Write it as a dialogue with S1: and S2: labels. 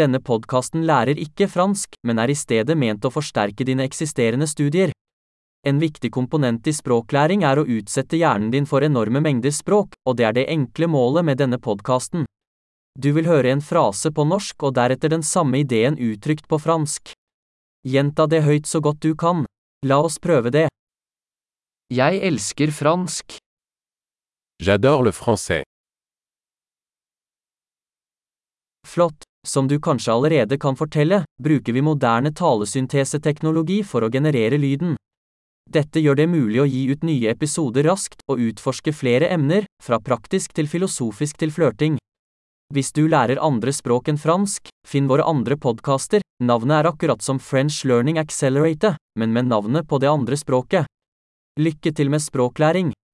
S1: Denne podkasten lærer ikke fransk, men er i stedet ment å forsterke dine eksisterende studier. En viktig komponent i språklæring er å utsette hjernen din for enorme mengder språk, og det er det enkle målet med denne podkasten. Du vil høre en frase på norsk og deretter den samme ideen uttrykt på fransk. Gjenta det høyt så godt du kan. La oss prøve det. Jeg elsker fransk.
S2: J'adore le français.
S1: Flott. Som du kanskje allerede kan fortelle, bruker vi moderne talesynteseteknologi for å generere lyden. Dette gjør det mulig å gi ut nye episoder raskt og utforske flere emner, fra praktisk til filosofisk til flørting. Hvis du lærer andre språk enn fransk, finn våre andre podkaster, navnet er akkurat som French Learning Accelerator, men med navnet på det andre språket. Lykke til med språklæring!